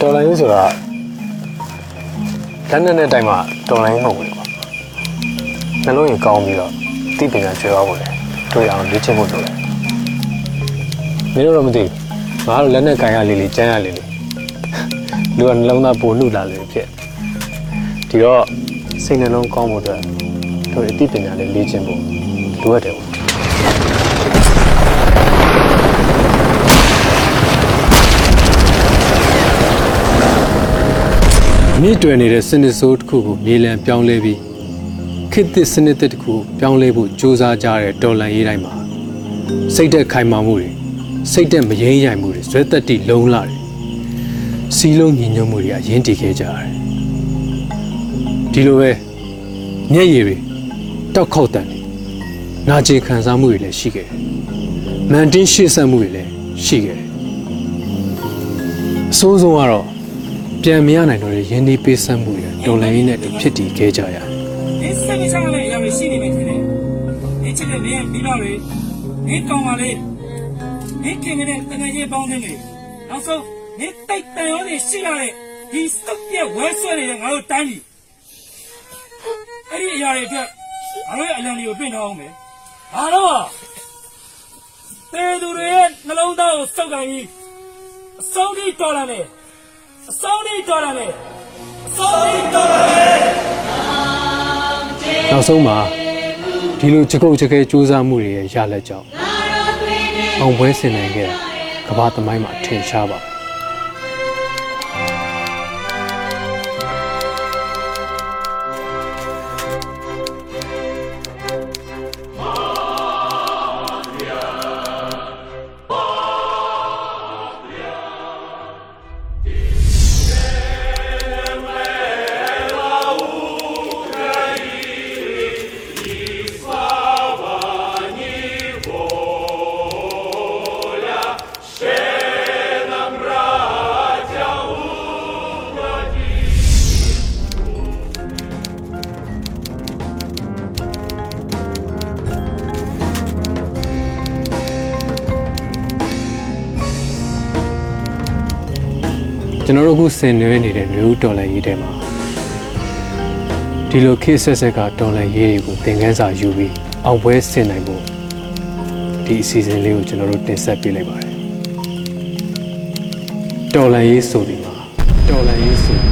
တော်လိုင်းဆိုတာလက်နဲ့နဲ့တိုင်မှာတော်လိုင်းမဟုတ်ဘူးကွာနှလုံးရင်ကောင်းပြီးတော့သိပညာကျွဲသွားဖို့လေတွေ့အောင်လေ့ကျင့်ဖို့လိုတယ်မင်းတို့တော့မသိဘူးငါတို့လက်နဲ့ကင်ရလေးလေးကျန်းရလေးလေးလူကနှလုံးသားပိုနှုတ်လာလေဖြစ်ဒီတော့စိတ်နှလုံးကောင်းဖို့အတွက်တို့အသိပညာလေးလေ့ကျင့်ဖို့လိုအပ်တယ် မြင့်တွယ်နေတဲ့စနစ်ဆိုးတစ်ခုကိုမြေလံပြောင်းလဲပြီးခေတ်သစ်စနစ်သစ်တစ်ခုကိုပြောင်းလဲဖို့ကြိုးစားကြတဲ့တော်လန်ရေးတိုင်းမှာစိတ်သက်ခိုင်မာမှုတွေစိတ်သက်မရင်းရိုင်မှုတွေဇွဲသက်တိလုံးလာတယ်စီလုံးညီညွတ်မှုတွေအရင်တည်ခဲ့ကြရတယ်ဒီလိုပဲမျက်ရည်တွေတောက်ခေါက်တန်တွေနာကျင်ခံစားမှုတွေလည်းရှိခဲ့တယ်မန်တင်းရှေ့ဆက်မှုတွေလည်းရှိခဲ့တယ်အဆိုးဆုံးကတော့ ပြန်မရနိုင်တော့တဲ့ရင်းနှီးပေးဆက်မှုတွေတော်လိုင်းရင်းနဲ့အတူဖြစ်တည်ခဲ့ကြရတယ်ဒီစိတ်မချမ်းတဲ့အရာတွေရှိနေပြီထင်တယ်ဒီချစ်တဲ့နေမိဘတွေဒီကောင်ပါလေဒီခင်တဲ့တကယ်ကြီးပေါင်းနေလေနောက်ဆုံးဒီတိတ်တန်ရောတွေရှိရတဲ့ဒီစုပ်ပြက်ဝဲဆွဲနေတဲ့ငါတို့တိုင်းကြီးအဲ့ဒီအရာတွေအတွက်ငါတို့ရဲ့အလံတွေကိုပြင်ထားအောင်မယ်ဘာလို့တေသူတွေရဲ့နှလုံးသားကိုစုပ်ကန်ပြီးအဆုံးထိတော်လာတယ် အဆုံးထိတော်လာတယ်အဆုံးထိတော်လာတယ်နောက်ဆုံးမှာဒီလိုကြကုတ်ကြခဲစူးစမ်းမှုတွေရဲ့ရလက်ကြောင့်အောင်ပွဲဆင်နိုင်ခဲ့တာကမ္ဘာသမိုင်းမှာထင်ရှားပါ ကျွန်တော်တို့အခုဆင်နွှဲနေတဲ့မျိုးတော်လိုင်းရေးထဲမှာဒီလိုခေတ်ဆက်ဆက်ကတော်လိုင်းရေးတွေကိုသင်ခန်းစာယူပြီးအောင်ပွဲဆင်နိုင်ဖို့ဒီအစီအစဉ်လေးကိုကျွန်တော်တို့တင်ဆက်ပေးလိုက်ပါတယ်တော်လိုင်းရေးဆိုဒီမှာတော်လိုင်းရေးဆိုဒီ